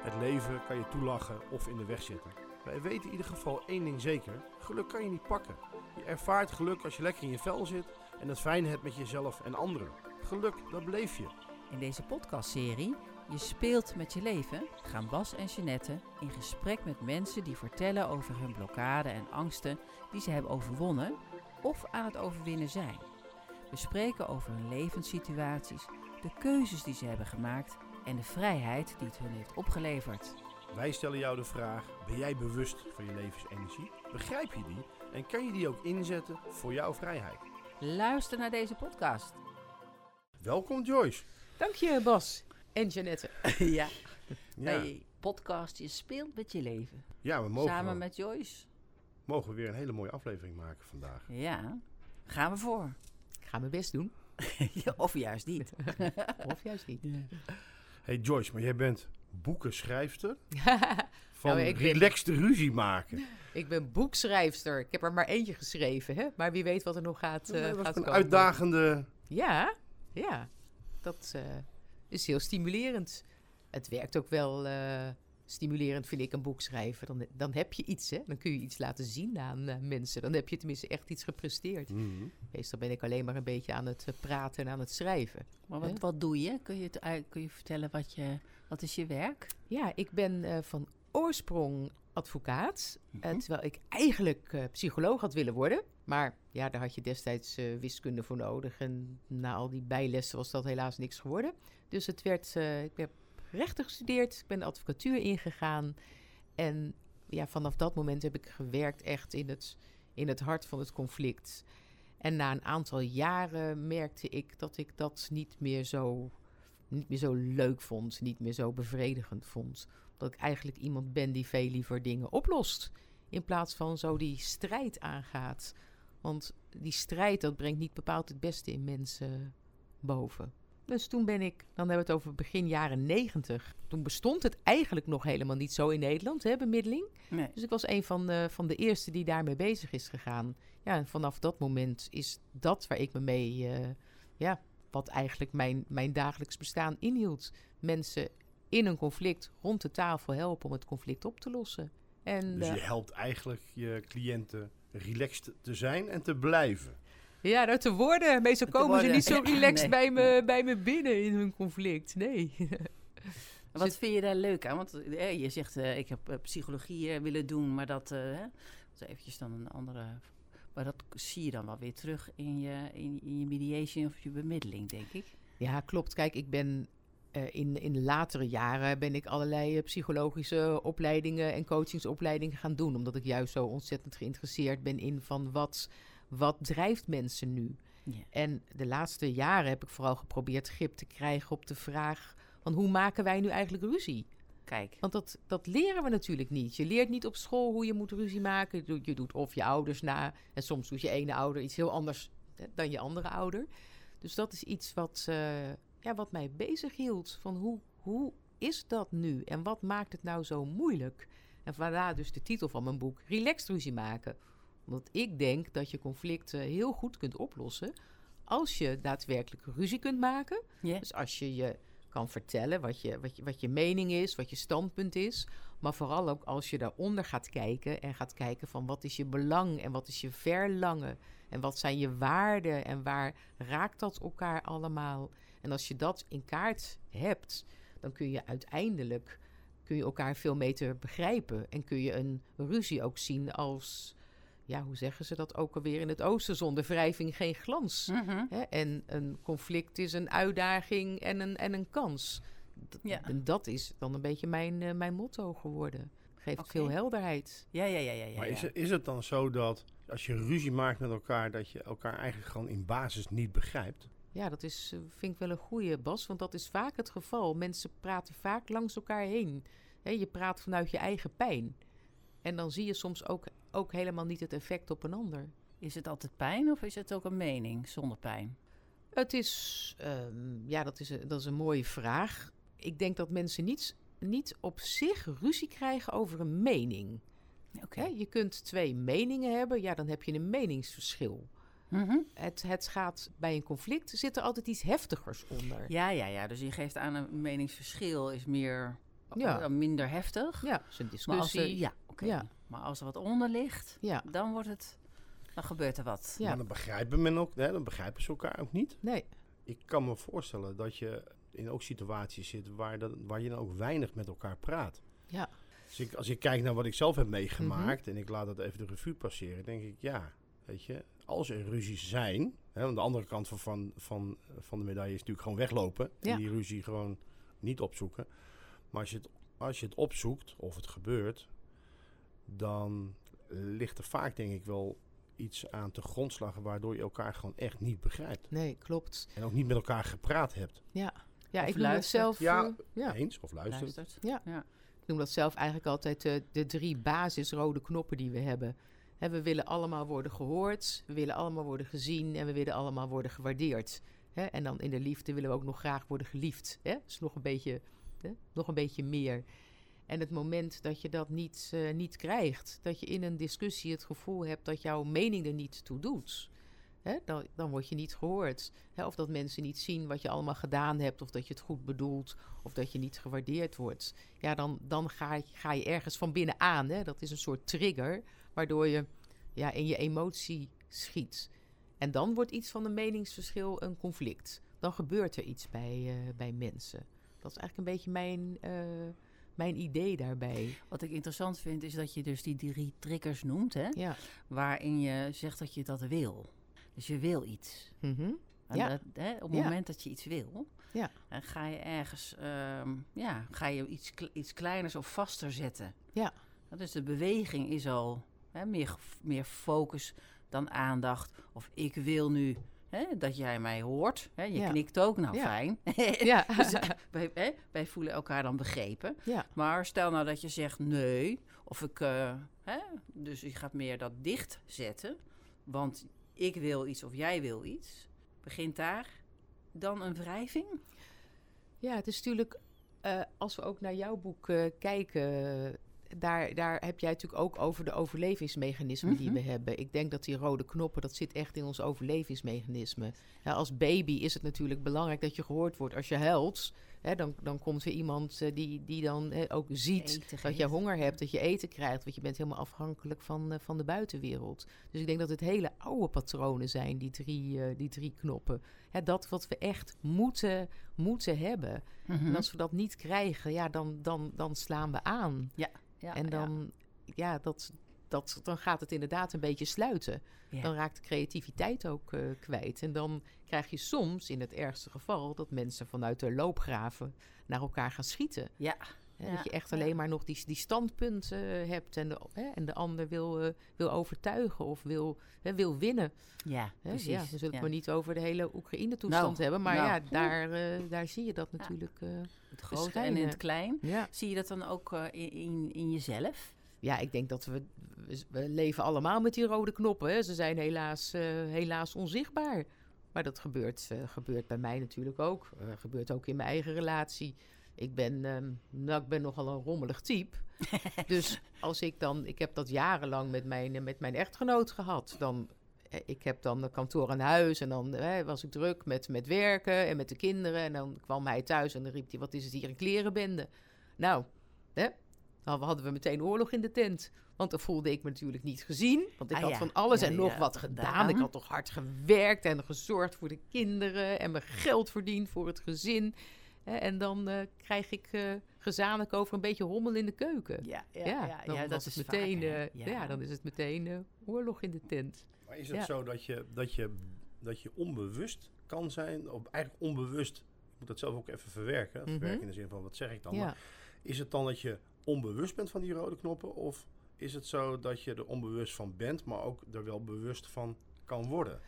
Het leven kan je toelachen of in de weg zitten. Wij weten in ieder geval één ding zeker: geluk kan je niet pakken. Je ervaart geluk als je lekker in je vel zit en het fijn hebt met jezelf en anderen. Geluk, dat beleef je. In deze podcastserie Je speelt met je leven gaan Bas en Jeannette in gesprek met mensen die vertellen over hun blokkade en angsten die ze hebben overwonnen of aan het overwinnen zijn. We spreken over hun levenssituaties, de keuzes die ze hebben gemaakt en de vrijheid die het hun heeft opgeleverd. Wij stellen jou de vraag: ben jij bewust van je levensenergie? Begrijp je die en kan je die ook inzetten voor jouw vrijheid? Luister naar deze podcast. Welkom Joyce. Dank je, Bas. En Jeannette. ja, Ja, bij podcast Je speelt met je leven. ja we mogen, Samen met Joyce. mogen we weer een hele mooie aflevering maken vandaag. Ja, gaan we voor. Ik ga mijn best doen. Ja, of juist niet. Of juist niet. Hey Joyce, maar jij bent boekenschrijfster van Nou, ben- relaxed ruzie maken. ik ben boekschrijfster. Ik heb er maar eentje geschreven, hè? maar wie weet wat er nog gaat, eh, dat was gaat een komen. uitdagende... Ja, ja. Dat eh, is heel stimulerend. Het werkt ook wel eh, stimulerend, vind ik, een boek schrijven. Dan, dan heb je iets, hè? Dan kun je iets laten zien aan eh, mensen. Dan heb je tenminste echt iets gepresteerd. Mhm. Meestal ben ik alleen maar een beetje aan het eh, praten en aan het schrijven. Maar wat, wat doe je? Kun je, het, kun je vertellen wat, je, wat is je werk? Ja, ik ben eh, van oorsprong advocaat. Mhm. terwijl ik eigenlijk eh, psycholoog had willen worden. Maar ja, daar had je destijds eh, wiskunde voor nodig. En na al die bijlessen was dat helaas niks geworden. Dus het werd, eh, ik heb rechten gestudeerd. Ik ben de advocatuur ingegaan. En ja, vanaf dat moment heb ik gewerkt echt in het, in het hart van het conflict. En na een aantal jaren merkte ik dat ik dat niet meer zo, niet meer zo leuk vond. Niet meer zo bevredigend vond dat ik eigenlijk iemand ben die veel liever dingen oplost. In plaats van zo die strijd aangaat. Want die strijd, dat brengt niet bepaald het beste in mensen boven. Dus toen ben ik, dan hebben we het over begin jaren negentig. Toen bestond het eigenlijk nog helemaal niet zo in Nederland, hè, bemiddeling. Nee. Dus ik was een van de, van de eerste die daarmee bezig is gegaan. Ja, en vanaf dat moment is dat waar ik me mee, eh, ja, wat eigenlijk mijn, mijn dagelijks bestaan inhield. Mensen in een conflict rond de tafel helpen om het conflict op te lossen. En Dus eh, je helpt eigenlijk je cliënten relaxed te zijn en te blijven. Ja, nou te worden. Meestal Te komen ze niet zo relaxed Nee. bij, me, bij me binnen in hun conflict. Nee. Wat vind je daar leuk aan? Want eh, je zegt, eh, ik heb eh, psychologie eh, willen doen, maar dat, eh, hè, dat is eventjes dan een andere... Maar dat zie je dan wel weer terug in je, in, in je mediation of je bemiddeling, denk ik. Ja, klopt. Kijk, ik ben eh, in, in latere jaren ben ik allerlei psychologische opleidingen en coachingsopleidingen gaan doen. Omdat ik juist zo ontzettend geïnteresseerd ben in van wat, wat drijft mensen nu. Ja. En de laatste jaren heb ik vooral geprobeerd grip te krijgen op de vraag van hoe maken wij nu eigenlijk ruzie? Kijk, Want dat, dat leren we natuurlijk niet. Je leert niet op school hoe je moet ruzie maken. Je doet- of je ouders na. En soms doet je ene ouder iets heel anders dan je andere ouder. Dus dat is iets wat, eh, ja, wat mij bezig hield. Van hoe, hoe is dat nu? En wat maakt het nou zo moeilijk? En vandaar dus de titel van mijn boek, Relaxed ruzie maken. Omdat ik denk dat je conflicten heel goed kunt oplossen... als je daadwerkelijk ruzie kunt maken... Dus als je je kan vertellen wat je, wat, je, wat je mening is, wat je standpunt is. Maar vooral ook als je daaronder gaat kijken en gaat kijken van wat is je belang en wat is je verlangen. En wat zijn je waarden en waar raakt dat elkaar allemaal. En als je dat in kaart hebt, dan kun je uiteindelijk kun je elkaar veel beter begrijpen. En kun je een ruzie ook zien als, ja, hoe zeggen ze dat ook alweer in het oosten? Zonder wrijving geen glans. Mhm. Hè, en een conflict is een uitdaging en een, en een kans. D- Ja. En dat is dan een beetje mijn, eh, mijn motto geworden. Geeft veel helderheid. Ja, ja, ja, ja. ja, maar is ja. het, is het dan zo dat als je ruzie maakt met elkaar, dat je elkaar eigenlijk gewoon in basis niet begrijpt? Ja, dat is, eh, vind ik wel een goede, Bas. Want dat is vaak het geval. Mensen praten vaak langs elkaar heen. Hè, je praat vanuit je eigen pijn. En dan zie je soms ook, ook helemaal niet het effect op een ander. Is het altijd pijn of is het ook een mening zonder pijn? Het is, ehm, ja, dat is, een, dat is een mooie vraag. Ik denk dat mensen niet, niet op zich ruzie krijgen over een mening. Oké. Je kunt twee meningen hebben, ja, dan heb je een meningsverschil. Mhm. Het, het gaat bij een conflict, zit er altijd iets heftigers onder. Ja, ja, ja. Dus je geeft aan een meningsverschil is meer Ja. eh, minder heftig. Ja, is een Maar als er, discussie. ja, oké. Ja. Maar als er wat onder ligt, Ja, dan wordt het, dan gebeurt er wat. Ja. Maar dan begrijpen, men ook, hè, dan begrijpen ze elkaar ook niet. nee. Ik kan me voorstellen dat je in ook situaties zit waar, dat, waar je dan ook weinig met elkaar praat. Ja. Dus ik, als ik kijk naar wat ik zelf heb meegemaakt en ik laat dat even de revue passeren, denk ik, ja, weet je, als er ruzies zijn, hè, aan de andere kant van, van, van, van de medaille is natuurlijk gewoon weglopen Ja. en die ruzie gewoon niet opzoeken. Maar als je, het, als je het opzoekt of het gebeurt, dan ligt er vaak denk ik wel iets aan te grondslag waardoor je elkaar gewoon echt niet begrijpt. Nee, klopt. En ook niet met elkaar gepraat hebt. Ja, Of ik noem dat luistert. zelf... Ja. eh, ja. Eens of luistert. Luistert. Ik noem dat zelf eigenlijk altijd de, de drie basisrode knoppen die we hebben. Hè, we willen allemaal worden gehoord, we willen allemaal worden gezien en we willen allemaal worden gewaardeerd. Hè, en dan in de liefde willen we ook nog graag worden geliefd. Hè? Dus nog een beetje, hè, nog een beetje meer. En het moment dat je dat niet, eh, niet krijgt, dat je in een discussie het gevoel hebt dat jouw mening er niet toe doet, hè, dan, dan word je niet gehoord. Hè, of dat mensen niet zien wat je allemaal gedaan hebt, of dat je het goed bedoelt, of dat je niet gewaardeerd wordt. Ja, dan, dan ga, je, ga je ergens van binnen aan. Hè? Dat is een soort trigger, waardoor je ja, in je emotie schiet. En dan wordt iets van een meningsverschil een conflict. Dan gebeurt er iets bij, eh, bij mensen. Dat is eigenlijk een beetje mijn, eh, mijn idee daarbij. Wat ik interessant vind, is dat je dus die drie triggers noemt, hè? Ja. Waarin je zegt dat je dat wil. Dus je wil iets. En Ja. dat, hè, op het Ja. moment dat je iets wil, Ja. dan ga je ergens, ehm, ja, ga je iets, iets kleiners of vaster zetten. Ja. Dus de beweging is al hè, meer, meer focus dan aandacht. Of ik wil nu hè, dat jij mij hoort. Hè, je Ja. knikt ook, nou Ja. fijn. Ja. Dus, eh, wij, hè, wij voelen elkaar dan begrepen. Maar stel nou dat je zegt nee, of ik, eh, hè, dus je gaat meer dat dicht zetten, want ik wil iets of jij wil iets, begint daar dan een wrijving? Ja, het is natuurlijk, eh, als we ook naar jouw boek kijken, daar, daar heb jij natuurlijk ook over de overlevingsmechanismen die Mhm. we hebben. Ik denk dat die rode knoppen, dat zit echt in ons overlevingsmechanisme. Ja, als baby is het natuurlijk belangrijk dat je gehoord wordt. Als je huilt, hè, dan, dan komt er iemand eh, die, die dan eh, ook ziet dat je honger hebt, dat je eten krijgt. Want je bent helemaal afhankelijk van, eh, van de buitenwereld. Dus ik denk dat het hele oude patronen zijn, die drie, die drie knoppen. Dat wat we echt moeten, moeten hebben. Mhm. En als we dat niet krijgen, ja, dan, dan, dan slaan we aan. Ja, en dan, ja, dat, dat, dan gaat het inderdaad een beetje sluiten. Ja. Dan raakt de creativiteit ook eh, kwijt. En dan krijg je soms, in het ergste geval, dat mensen vanuit de loopgraven naar elkaar gaan schieten. Ja, Ja, dat je echt alleen maar nog die, die standpunten eh, hebt en de, hè, en de ander wil, eh, wil overtuigen of wil, hè, wil winnen. ja, Hè? precies. Ja, we zullen het Ja. maar niet over de hele Oekraïne-toestand Nou, hebben. Maar nou. ja, daar, eh, daar zie je dat natuurlijk. Het grote en in het klein. ja. Zie je dat dan ook in, in, in jezelf? ja, ik denk dat we, we, we leven allemaal met die rode knoppen. Hè. Ze zijn helaas, helaas onzichtbaar. Maar dat gebeurt, gebeurt bij mij natuurlijk ook. Gebeurt ook in mijn eigen relatie. Ik ben, ehm, nou, ik ben nogal een rommelig type. dus als ik dan, ik heb dat jarenlang met mijn, met mijn echtgenoot gehad. Dan, eh, ik heb dan een kantoor aan huis en dan eh, was ik druk met, met werken en met de kinderen. En dan kwam hij thuis en dan riep hij, wat is het hier, een klerenbende? Nou, hè, dan hadden we meteen oorlog in de tent. Want dan voelde ik me natuurlijk niet gezien. Want ik Ah had ja, van alles ja, en nog wat gedaan. gedaan. Ik had toch hard gewerkt en gezorgd voor de kinderen. En mijn geld verdiend voor het gezin. En dan eh, krijg ik eh, gezamenlijk over een beetje rommel in de keuken. Ja, Ja, dan was het meteen, eh, ja. dan is het meteen eh, oorlog in de tent. Maar is het Ja. zo dat je, dat, je, dat je onbewust kan zijn, of eigenlijk onbewust, ik moet dat zelf ook even verwerken, Mhm. verwerken in de zin van wat zeg ik dan, Ja. maar is het dan dat je onbewust bent van die rode knoppen, of is het zo dat je er onbewust van bent, maar ook er wel bewust van kan worden?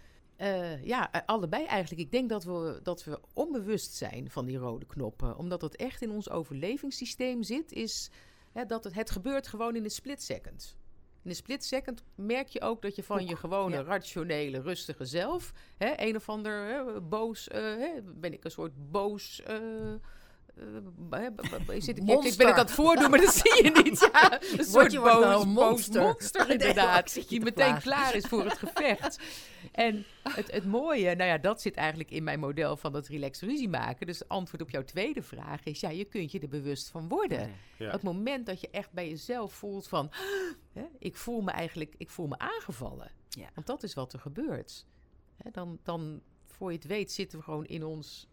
Eh, ja, eh, allebei eigenlijk. Ik denk dat we, dat we onbewust zijn van die rode knoppen. Omdat het echt in ons overlevingssysteem zit, is hè, dat het, het gebeurt gewoon in een split second. In een split second merk je ook dat je van je gewone, ja. rationele, rustige zelf... Hè, een of ander hè, boos... eh, hè, ben ik een soort boos... zit ik, ik Monster. ben ik aan het voordoen, maar dat zie je niet. Ja, een soort je wordt boos, wel een boos monster. inderdaad. ik je die te meteen plagen. klaar is voor het gevecht. En het, het mooie, nou ja, dat zit eigenlijk in mijn model van dat relaxed ruzie maken. Dus het antwoord op jouw tweede vraag is, ja, je kunt je er bewust van worden. Ja. Het moment dat je echt bij jezelf voelt van, hè, ik voel me eigenlijk, ik voel me aangevallen. Ja. Want dat is wat er gebeurt. Hè, dan, dan, voor je het weet, zitten we gewoon in ons,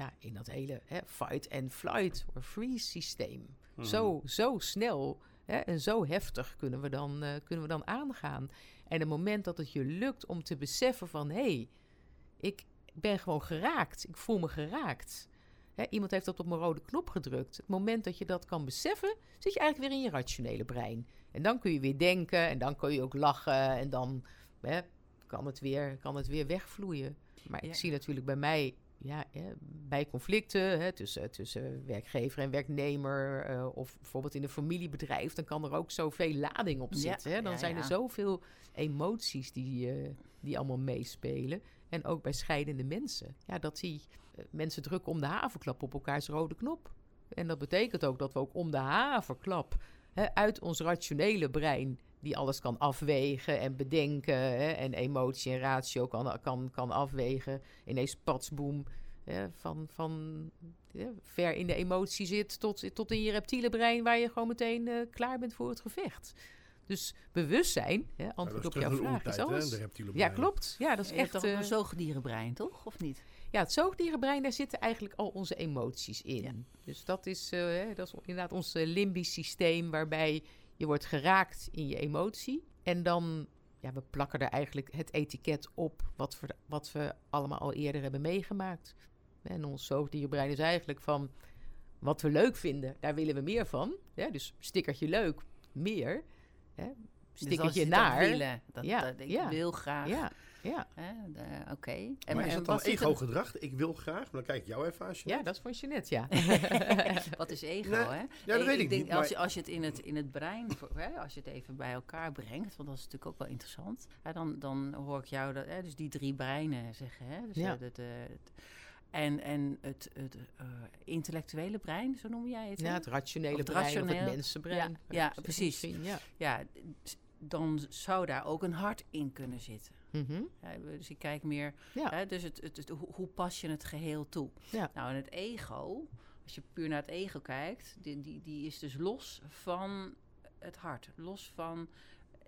ja, in dat hele hè, fight and flight or freeze systeem. Mhm. Zo, zo snel hè, en zo heftig kunnen we, dan, eh, kunnen we dan aangaan. En het moment dat het je lukt om te beseffen van... hé, hey, ik ben gewoon geraakt. Ik voel me geraakt. Hè, iemand heeft dat op mijn rode knop gedrukt. Het moment dat je dat kan beseffen... zit je eigenlijk weer in je rationele brein. En dan kun je weer denken en dan kun je ook lachen... en dan hè, kan, het weer, kan het weer wegvloeien. Maar ik zie natuurlijk bij mij... Ja, bij conflicten hè, tussen, tussen werkgever en werknemer... eh, of bijvoorbeeld in een familiebedrijf... dan kan er ook zoveel lading op Ja, zitten. Hè? Dan ja, zijn er ja. zoveel emoties die, eh, die allemaal meespelen. En ook bij scheidende mensen. Ja, dat die eh, mensen drukken om de haverklap op elkaars rode knop. En dat betekent ook dat we ook om de haverklap hè, uit ons rationele brein, die alles kan afwegen en bedenken hè, en emotie en ratio kan, kan, kan afwegen, ineens patsboom hè, van, van hè, ver in de emotie zit tot, tot in je reptiele brein waar je gewoon meteen eh, klaar bent voor het gevecht. Dus bewustzijn, hè, antwoord op jouw vraag, is hè, Ja, klopt. Ja, dat is Je echt... toch ook eh, een zoogdierenbrein, toch? Of niet? ja, het zoogdierenbrein, daar zitten eigenlijk al onze emoties in. Ja. Dus dat is, eh, hè, dat is inderdaad ons limbisch systeem... waarbij je wordt geraakt in je emotie. En dan, ja, we plakken er eigenlijk het etiket op... wat we, wat we allemaal al eerder hebben meegemaakt. En ons zoogdierenbrein is eigenlijk van... wat we leuk vinden, daar willen we meer van. Ja, dus stickertje leuk, meer. Hè, Dus stickertje je dat naar. willen, dat, Ja, dat- ik ja. wil graag. Ja, Oké. En- Maar is dat dan ego-gedrag? Ik wil graag, maar dan kijk ik jou even aan. ja, dat is van Jeanette, ja. Wat is ego, Nee, hè? Ja, dat weet ik denk, niet. Als, je, als je het in het, in het brein, voor- hè, als je het even bij elkaar brengt, want dat is natuurlijk ook wel interessant. Hè, dan, dan hoor ik jou dat, hè, dus die drie breinen zeggen. Hè, dus Ja. eh, dat, eh, het- en, en het, het eh, intellectuele brein, zo noem jij het. Ja, het rationele Of het brein of het mensenbrein. Ja, precies. Ja. Ja, dan zou daar ook een hart in kunnen zitten. Mhm. Ja, dus ik kijk meer, Ja. hè, dus het, het, het- hoe, pas je het geheel toe? Ja. Nou, en het ego, als je puur naar het ego kijkt, die, die, die is dus los van het hart. Los van,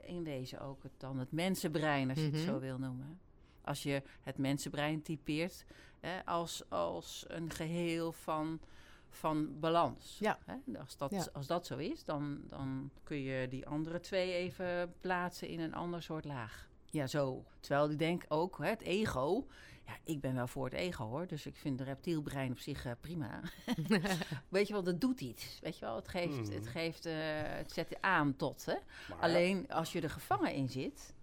in wezen ook, het, dan het mensenbrein, als je het Mhm. zo wil noemen. Als je het mensenbrein typeert hè, als, als een geheel van, van balans. Ja. Hè? Als, dat, Ja. als dat zo is, dan, dan kun je die andere twee even plaatsen in een ander soort laag. Ja, zo. Terwijl ik denk ook, hè, het ego. Ja, ik ben wel voor het ego hoor. Dus ik vind de reptielbrein op zich eh, prima. Weet je wel, dat doet iets. Weet je wel, het geeft, Mhm. het, geeft eh, het zet je aan tot. Hè? maar- Alleen als je er gevangen in zit.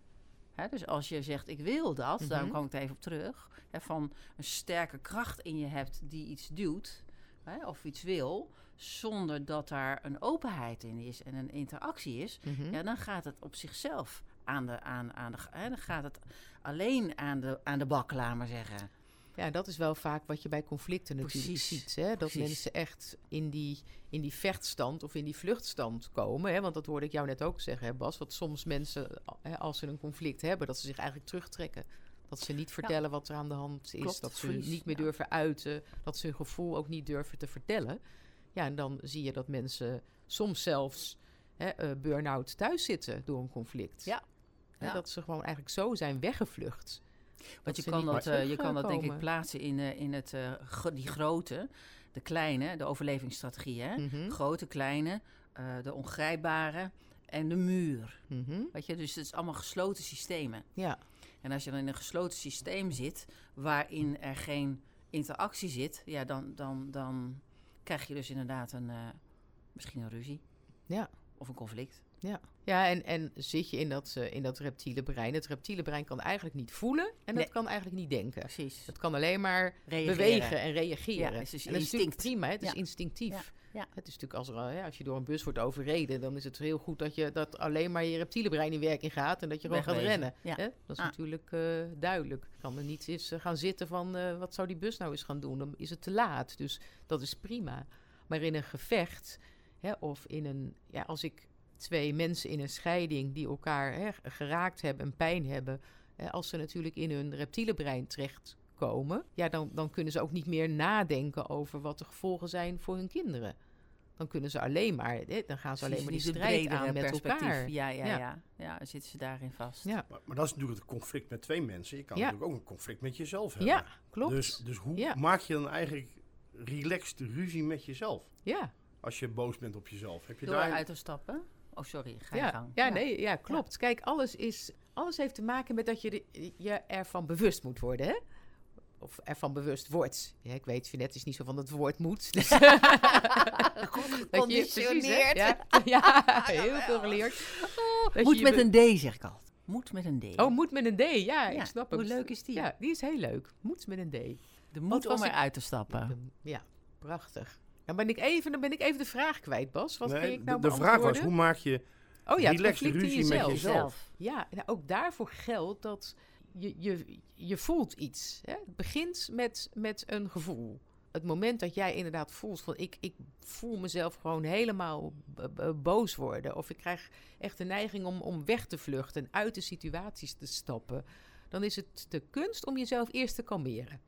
Hè, dus als je zegt, ik wil dat, Mhm. daarom kom ik er even op terug. Hè, van een sterke kracht in je hebt die iets duwt. Hè, of iets wil. Zonder dat daar een openheid in is en een interactie is. Mhm. Ja, dan gaat het op zichzelf aan de, aan, aan de, hè, dan gaat het alleen aan de, aan de bak, laat maar zeggen. Ja, dat is wel vaak wat je bij conflicten natuurlijk Precies, ziet. Hè? Dat precies. mensen echt in die, in die vechtstand of in die vluchtstand komen. Hè? Want dat hoorde ik jou net ook zeggen, hè, Bas. Want soms mensen, hè, als ze een conflict hebben, dat ze zich eigenlijk terugtrekken. Dat ze niet vertellen wat er aan de hand is. Klopt, dat ze niet meer ja. durven uiten. Dat ze hun gevoel ook niet durven te vertellen. Ja, en dan zie je dat mensen soms zelfs hè, eh, burn-out thuis zitten door een conflict. Ja. Ja. Dat ze gewoon eigenlijk zo zijn weggevlucht. Want je kan, dat, eh, je kan dat denk ik plaatsen in, eh, in het, eh, die grote, de kleine, de overlevingsstrategie. Hè? Mhm. Grote, kleine, de ongrijpbare en de muur. Weet je, dus het is allemaal gesloten systemen. Ja. En als je dan in een gesloten systeem zit, waarin er geen interactie zit, ja, dan, dan, dan krijg je dus inderdaad een, misschien een ruzie. Ja. Of een conflict. Ja, ja en, en zit je in dat, eh, in dat reptiele brein. Het reptiele brein kan eigenlijk niet voelen en Nee. het kan eigenlijk niet denken. Precies. Het kan alleen maar Reageren. bewegen en reageren. Ja, het is en dat is natuurlijk prima, het is Ja. instinctief. Ja. Het is natuurlijk als, er, ja, als je door een bus wordt overreden, dan is het heel goed dat, je, dat alleen maar je reptiele brein in werking gaat en dat je gewoon gaat rennen. Ja. Hè? Dat is Ah. natuurlijk eh, duidelijk. Kan er niet eens eh, gaan zitten van wat zou die bus nou eens gaan doen? Dan is het te laat. Dus dat is prima. Maar in een gevecht, hè, of in een, ja, als ik twee mensen in een scheiding die elkaar hè, geraakt hebben en pijn hebben, hè, als ze natuurlijk in hun reptiele brein terechtkomen, ja, dan, dan kunnen ze ook niet meer nadenken over wat de gevolgen zijn voor hun kinderen. Dan kunnen ze alleen maar, hè, dan gaan ze alleen maar die strijd aan met elkaar. Ja, ja, Ja. ja, ja. dan zitten ze daarin vast. Ja. Maar, maar dat is natuurlijk het conflict met twee mensen. Je kan Ja. natuurlijk ook een conflict met jezelf hebben. Ja, klopt. Dus, dus hoe Ja. maak je dan eigenlijk relaxed ruzie met jezelf? ja, Als je boos bent op jezelf. Heb je Door daar... uit te stappen. Oh, sorry, ga je ja, gang. ja, nee, ja, klopt. Kijk, alles, is, alles heeft te maken met dat je de- je ervan bewust moet worden, hè? Of ervan bewust wordt. Ja, ik weet, Jeanette is niet zo van het woord moet. Dus? Geconditioneerd. Ja, ja, heel veel geleerd. Dat Moet je met een D, zeg ik altijd. Moet met een D. Oh, moet met een D. Ja, ik snap hoe het. leuk is die? Ja, die is heel leuk. Moet met een D. de moed om eruit te stappen. Ja, prachtig. Dan ben ik even, dan ben ik even de vraag kwijt, Bas. Wat Nee, ik nou de, de vraag was, hoe maak je Oh ja, relaxed conflict in ruzie met jezelf. jezelf? Ja, en ook daarvoor geldt dat je, je, je voelt iets. Hè? Het begint met, met een gevoel. Het moment dat jij inderdaad voelt van ik, ik voel mezelf gewoon helemaal boos worden. Of ik krijg echt de neiging om, om weg te vluchten en uit de situaties te stappen. Dan is het de kunst om jezelf eerst te kalmeren.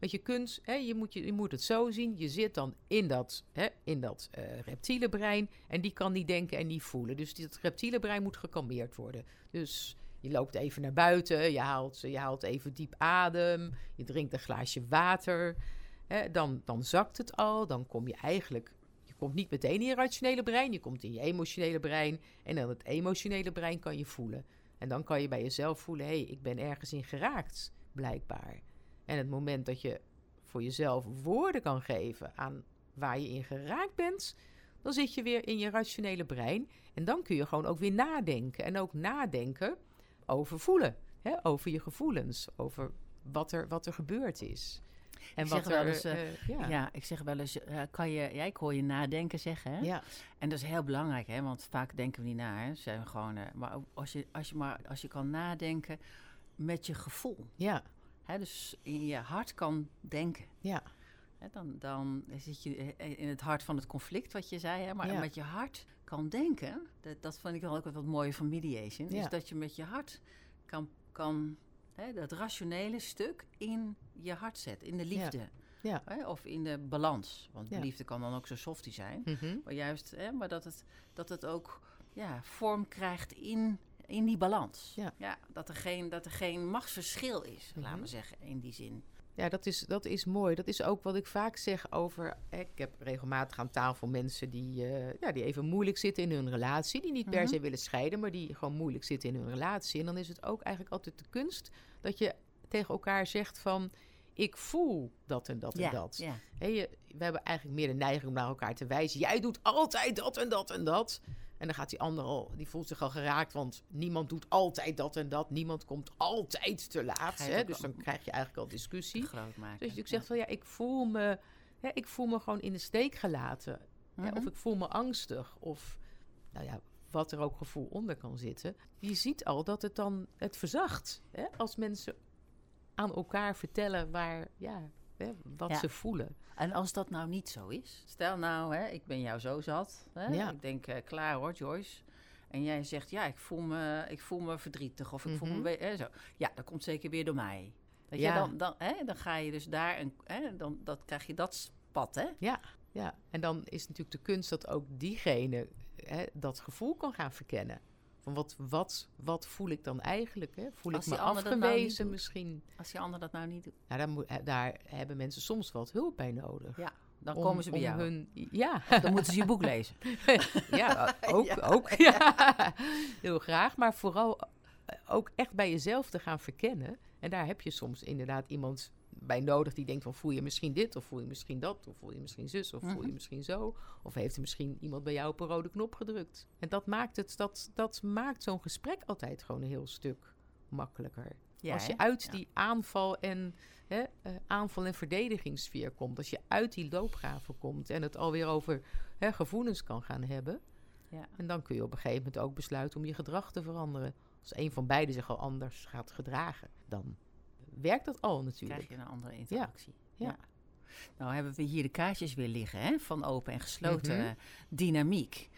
Je kunt, hè, je, moet, je, je moet het zo zien, je zit dan in dat, hè, in dat eh, reptiele brein en die kan niet denken en niet voelen. Dus dat reptiele brein moet gekalmeerd worden. Dus je loopt even naar buiten, je haalt, je haalt even diep adem, je drinkt een glaasje water. Hè, dan, dan zakt het al, dan kom je eigenlijk, je komt niet meteen in je rationele brein, je komt in je emotionele brein en dan het emotionele brein kan je voelen. En dan kan je bij jezelf voelen, hé, hey, ik ben ergens in geraakt, blijkbaar. En het moment dat je voor jezelf woorden kan geven aan waar je in geraakt bent, dan zit je weer in je rationele brein. En dan kun je gewoon ook weer nadenken. En ook nadenken over voelen. Hè? Over je gevoelens. Over wat er, wat er gebeurd is. En Ik wat zeg wel er. eens, eh, eh, ja. Ja. ik zeg wel eens, eh, kan je, ja, ik hoor je nadenken zeggen. Hè? Ja. En dat is heel belangrijk, hè? want vaak denken we niet na. Hè? Zijn we gewoon, maar als je, als, je maar als je kan nadenken met je gevoel. Ja. Hè? Dus in je hart kan denken. Ja. Hè? Dan, dan zit je eh, in het hart van het conflict, wat je zei. Hè? Maar Ja. met je hart kan denken, dat, dat vind ik dan ook wat mooie van mediation. Ja. Is dat je met je hart kan, kan hè, dat rationele stuk in je hart zetten, in de liefde. Ja. Hè? Of in de balans. Want Ja. liefde kan dan ook zo softie zijn. Mhm. Maar juist, hè, maar dat het, dat het ook ja, vorm krijgt in, in die balans. Ja. dat, er geen, dat er geen machtsverschil is, laten Mhm. we zeggen, in die zin. Ja, dat is, dat is mooi. Dat is ook wat ik vaak zeg over. Ik heb regelmatig aan tafel mensen die, eh, ja, die even moeilijk zitten in hun relatie. Die niet per Mhm. se willen scheiden, maar die gewoon moeilijk zitten in hun relatie. En dan is het ook eigenlijk altijd de kunst dat je tegen elkaar zegt van. Ik voel dat en dat en dat. ja. We hebben eigenlijk meer de neiging om naar elkaar te wijzen. Jij doet altijd dat en dat en dat. En dan gaat die ander al, die voelt zich al geraakt, want niemand doet altijd dat en dat. Niemand komt altijd te laat. Hè? Dus dan krijg je eigenlijk al discussie. groot maken. Dus je zegt van ja, ik voel me, hè, ik voel me gewoon in de steek gelaten. Mhm. of ik voel me angstig. Of nou ja, wat er ook gevoel onder kan zitten. Je ziet al dat het dan het verzacht. Hè? Als mensen aan elkaar vertellen waar, ja, hè, wat Ja. ze voelen. En als dat nou niet zo is, stel nou, hè, ik ben jou zo zat. Hè, Ja. Ik denk, eh, klaar hoor, Joyce. En jij zegt, ja, ik voel me, ik voel me verdrietig of ik voel me... Mhm. Hè, zo. Ja, dat komt zeker weer door mij. Ja. je, dan, dan, hè, dan ga je dus daar, een, hè, dan dat, krijg je dat pad, hè? Ja, ja, en dan is natuurlijk de kunst dat ook diegene hè, dat gevoel kan gaan verkennen. Van wat, wat, wat voel ik dan eigenlijk? Hè? Voel Als ik me nou afgewezen misschien? Als die ander dat nou niet doet, Nou, daar, moet, daar hebben mensen soms wat hulp bij nodig. Ja, dan Om- komen ze bij jou. Hun, ja, Dan moeten ze je boek lezen. ja, ook. Ja. ook ja. Heel graag, maar vooral eh, ook echt bij jezelf te gaan verkennen. En daar heb je soms inderdaad iemand bij nodig die denkt van voel je misschien dit of voel je misschien dat of voel je misschien zus of voel je Mhm. misschien zo of heeft er misschien iemand bij jou op een rode knop gedrukt. En dat maakt het dat dat maakt zo'n gesprek altijd gewoon een heel stuk makkelijker. Ja, als je uit Ja. die aanval en hè, eh, aanval en verdedigingssfeer komt, als je uit die loopgraven komt en het alweer over hè, gevoelens kan gaan hebben, Ja. en dan kun je op een gegeven moment ook besluiten om je gedrag te veranderen. Als een van beiden zich al anders gaat gedragen, dan werkt dat al natuurlijk. krijg je een andere interactie. ja. Nou hebben we hier de kaartjes weer liggen, hè? Van open en gesloten Mhm. eh, dynamiek.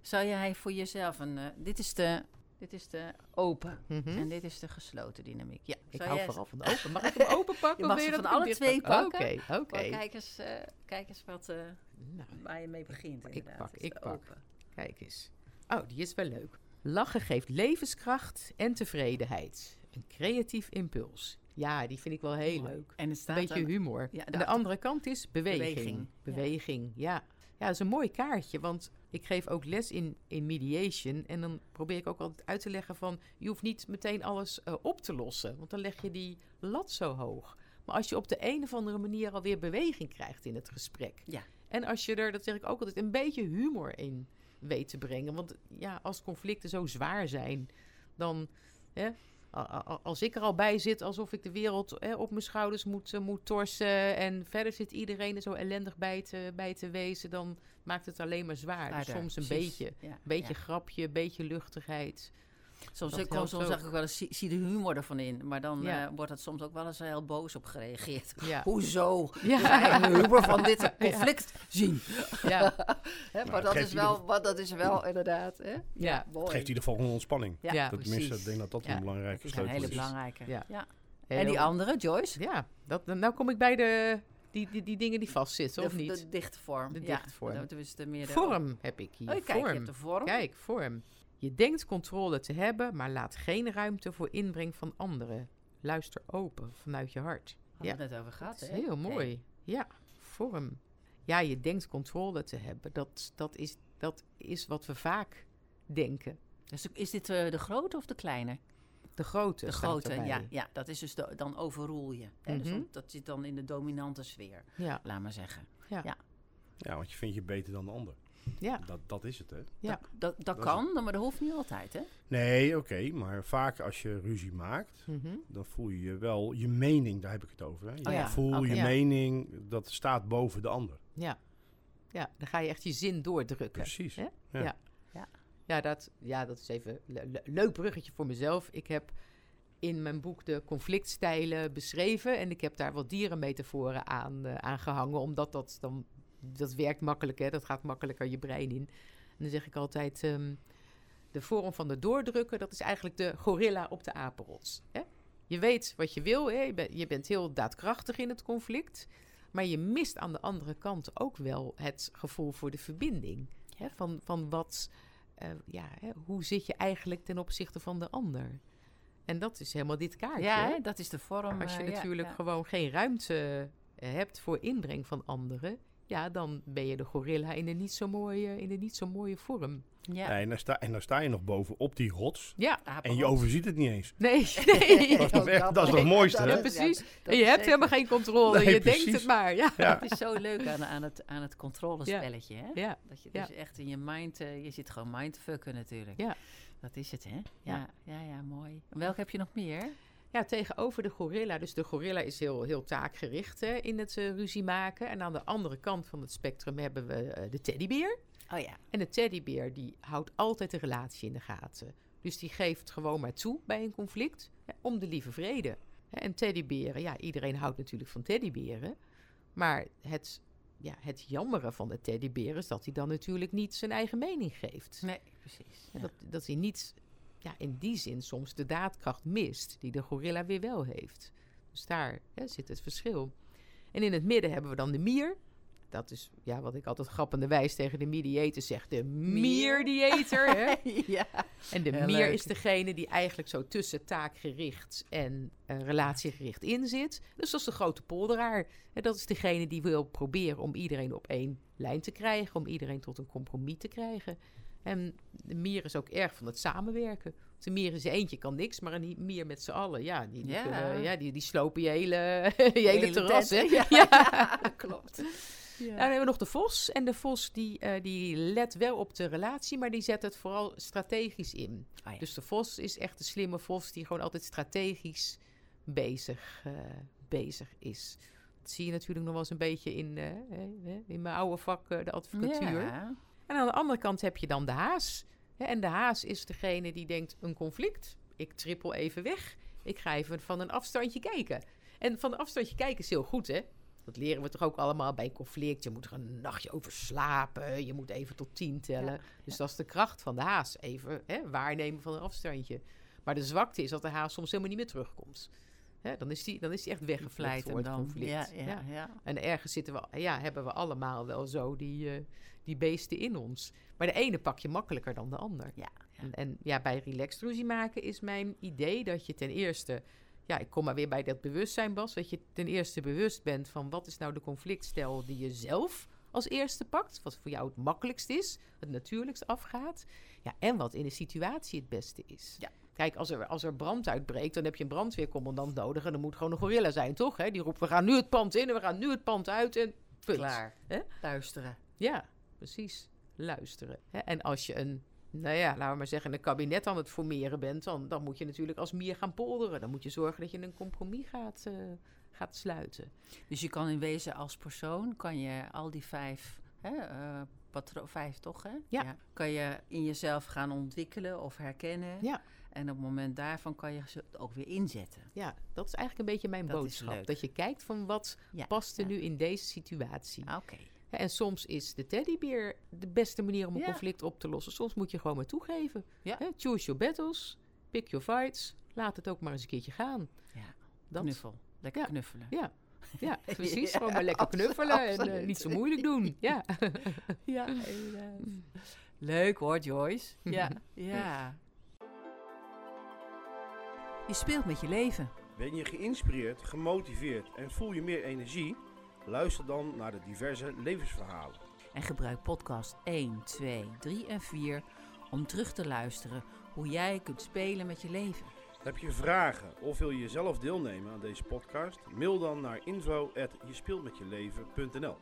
Zou jij voor jezelf een... eh, dit is de Dit is de open. Mhm. En dit is de gesloten dynamiek. Ja, Ik hou vooral van de open. Mag ik hem open pakken? Je of mag wil ze dat van ik alle twee pak? pakken. Oké, oké. Kijk eens, eh, kijk eens wat, Nou, waar je mee begint. Ik inderdaad. pak, Dit is ik pak. open. Kijk eens. Oh, die is wel leuk. Lachen geeft levenskracht en tevredenheid. Een creatief impuls. Ja, die vind ik wel heel Mooi. leuk. En het Een staat beetje aan- humor. Ja, en de andere kant is beweging. Beweging, Beweging, ja. ja. ja. dat is een mooi kaartje, want ik geef ook les in, in mediation. En dan probeer ik ook altijd uit te leggen van... je hoeft niet meteen alles eh, op te lossen, want dan leg je die lat zo hoog. Maar als je op de een of andere manier alweer beweging krijgt in het gesprek... Ja. en als je er, dat zeg ik ook altijd, een beetje humor in weet te brengen. Want ja, als conflicten zo zwaar zijn, dan... Hè, als ik er al bij zit, alsof ik de wereld hè, op mijn schouders moet, eh, moet torsen. En verder zit iedereen er zo ellendig bij te, bij te wezen. Dan maakt het alleen maar zwaar. Dus soms een precies. beetje. Ja, Beetje ja. grapje, een beetje luchtigheid. Soms, dat ik, soms ook. zeg ik wel eens, zie, zie de humor ervan in. Maar dan Ja. eh, wordt het soms ook wel eens heel boos op gereageerd. Ja, Hoezo? ja. Ga je de humor van dit conflict zien? ja. Hè, Nou, maar dat geeft is, wel, maar dat is wel inderdaad. Hè? Ja. Het geeft in ieder geval een ontspanning. Ja, Ja, dat, ik denk dat dat Ja, een belangrijke Dat is een sleutel hele belangrijke. Ja. Ja. Heel- En die andere, Joyce? Ja, dat, nou kom ik bij de, die, die, die dingen die vastzitten, of de, niet? de dichte vorm. De ja, dichte vorm. Dat is de meer de vorm heb ik hier. Oh, kijk, vorm. je hebt de vorm. Kijk, vorm. Je denkt controle te hebben, maar laat geen ruimte voor inbreng van anderen. Luister open vanuit je hart. Hadden we het net over gehad, hè? heel mooi. Ja, vorm. Ja, je denkt controle te hebben. Dat, dat, is, dat is wat we vaak denken. Dus is dit eh, de grote of de kleine? De grote. De grote, ja, ja. Dat is dus de, dan overroel je. Hè? dus Mhm. dat zit dan in de dominante sfeer, Ja, laat maar zeggen. Ja, want je vindt je beter dan de ander. Ja, Dat, dat is het, hè? ja. Dat, dat, dat kan, maar dat hoeft niet altijd, hè? Nee, oké, maar vaak als je ruzie maakt, Mhm. dan voel je je wel je mening, daar heb ik het over. Hè? Je Oh ja, oké. je Ja. mening, dat staat boven de ander. Ja. ja, dan ga je echt je zin doordrukken. Precies. Hè? Ja. Ja. Ja, dat, ja, dat is even een le- leuk bruggetje voor mezelf. Ik heb in mijn boek de conflictstijlen beschreven. En ik heb daar wat dierenmetaforen aan, eh, aan gehangen. Omdat dat dan... Dat werkt makkelijk, hè. Dat gaat makkelijker je brein in. En dan zeg ik altijd... ehm, de vorm van de doordrukken, dat is eigenlijk de gorilla op de apenrots. Hè? Je weet wat je wil. Hè? Je, bent- je bent heel daadkrachtig in het conflict. Maar je mist aan de andere kant ook wel het gevoel voor de verbinding. Hè? Van, van wat, eh, ja, hè? hoe zit je eigenlijk ten opzichte van de ander? En dat is helemaal dit kaartje. Ja, hè, dat is de vorm. Als je eh, natuurlijk ja. gewoon geen ruimte eh, hebt voor inbreng van anderen, ja, dan ben je de gorilla in een niet zo mooie, in een niet zo mooie vorm. Ja. En, dan sta, en dan sta je nog boven op die rots Ja, en je overziet het niet eens. nee, nee. Dat is toch echt- dat is nee, het mooiste, dat hè? Precies. dat en je hebt zeker. helemaal geen controle. Nee, je denkt het maar. Ja. Ja. Het is zo leuk aan, aan, het, aan het controlespelletje, hè? Ja. Dat je Ja. dus echt in je mind, eh, je zit gewoon mind te fucken natuurlijk. Ja. Dat is het, hè? Ja, Ja. ja, ja, mooi. En welke heb je nog meer? Ja, tegenover de gorilla. Dus de gorilla is heel, heel taakgericht hè, in het eh, ruzie maken. En aan de andere kant van het spectrum hebben we eh, de teddybeer. Oh ja. En de teddybeer die houdt altijd de relatie in de gaten. Dus die geeft gewoon maar toe bij een conflict hè, om de lieve vrede. En teddyberen, ja, iedereen houdt natuurlijk van teddyberen. Maar het, ja, het jammere van de teddybeer is dat hij dan natuurlijk niet zijn eigen mening geeft. Nee, precies. Ja, Dat, dat hij niet ja, in die zin soms de daadkracht mist die de gorilla weer wel heeft. Dus daar hè, zit het verschil. En in het midden hebben we dan de mier. Dat is ja, wat ik altijd grappenderwijs tegen de mediator zeg. De mierdieter. hè? ja. En de Heel mier leuk. is degene die eigenlijk zo tussen taakgericht en eh, relatiegericht in zit. Dus dat is de grote polderaar. En dat is degene die wil proberen om iedereen op één lijn te krijgen. Om iedereen tot een compromis te krijgen. En de mier is ook erg van het samenwerken. De mier in zijn eentje kan niks, maar een mier met z'n allen, ja, die, die, Ja. kunnen- ja, die, die slopen je hele, je hele, Hele terras. Hè? Ja. klopt. Nou, dan hebben we nog de vos. En de vos die, eh, die let wel op de relatie, maar die zet het vooral strategisch in. Oh ja. Dus de vos is echt een slimme vos die gewoon altijd strategisch bezig, eh, bezig is. Dat zie je natuurlijk nog wel eens een beetje in, eh, in mijn oude vak, de advocatuur. Ja. En aan de andere kant heb je dan de haas. En de haas is degene die denkt, een conflict, ik trippel even weg. Ik ga even van een afstandje kijken. En van een afstandje kijken is heel goed, hè? Dat leren we toch ook allemaal bij conflict. Je moet er een nachtje over slapen. Je moet even tot tien tellen. Ja, Dus dat is de kracht van de haas. Even hè, waarnemen van een afstandje. Maar de zwakte is dat de haas soms helemaal niet meer terugkomt. Hè, dan, is die, dan is die echt weggevleid hem het dan. conflict. Ja, ja, ja. En ergens zitten we, ja, hebben we allemaal wel zo die, eh, die beesten in ons. Maar de ene pak je makkelijker dan de ander. Ja, ja. En, en ja, bij relaxed ruzie maken is mijn idee dat je ten eerste... Ja, ik kom maar weer bij dat bewustzijn, Bas. Dat je ten eerste bewust bent van wat is nou de conflictstijl die je zelf als eerste pakt. Wat voor jou het makkelijkst is, het natuurlijkst afgaat. Ja, en wat in de situatie het beste is. Ja. Kijk, als er, als er brand uitbreekt, dan heb je een brandweercommandant nodig. En dan moet gewoon een gorilla zijn, toch? Hè? Die roept, we gaan nu het pand in en we gaan nu het pand uit en punt. Klaar. Hè? Luisteren. Ja, precies. Luisteren. En als je een, nou ja, laten we maar zeggen, een kabinet aan het formeren bent, dan, dan moet je natuurlijk als mier gaan polderen. Dan moet je zorgen dat je een compromis gaat, eh, gaat sluiten. Dus je kan in wezen als persoon, kan je al die vijf, hè, eh, patro- vijf toch hè? Ja. Kan je in jezelf gaan ontwikkelen of herkennen. Ja. En op het moment daarvan kan je ze ook weer inzetten. Ja, dat is eigenlijk een beetje mijn Dat boodschap. Dat je kijkt van wat Ja. past er nu in deze situatie. Oké. En soms is de teddybeer de beste manier om een Ja. conflict op te lossen. Soms moet je gewoon maar toegeven. Ja. Choose your battles, pick your fights. Laat het ook maar eens een keertje gaan. Ja. Dat. Knuffel. Lekker Ja. knuffelen. Ja, ja precies. Gewoon maar lekker absoluut, knuffelen en eh, niet zo moeilijk doen. Ja. Ja, inderdaad. Leuk hoor, Joyce. Ja, ja. Je speelt met je leven. Ben je geïnspireerd, gemotiveerd en voel je meer energie? Luister dan naar de diverse levensverhalen. En gebruik podcast 1, 2, 3 en 4 om terug te luisteren hoe jij kunt spelen met je leven. Heb je vragen of wil je zelf deelnemen aan deze podcast? Mail dan naar info@jespeeltmetjeleven.nl.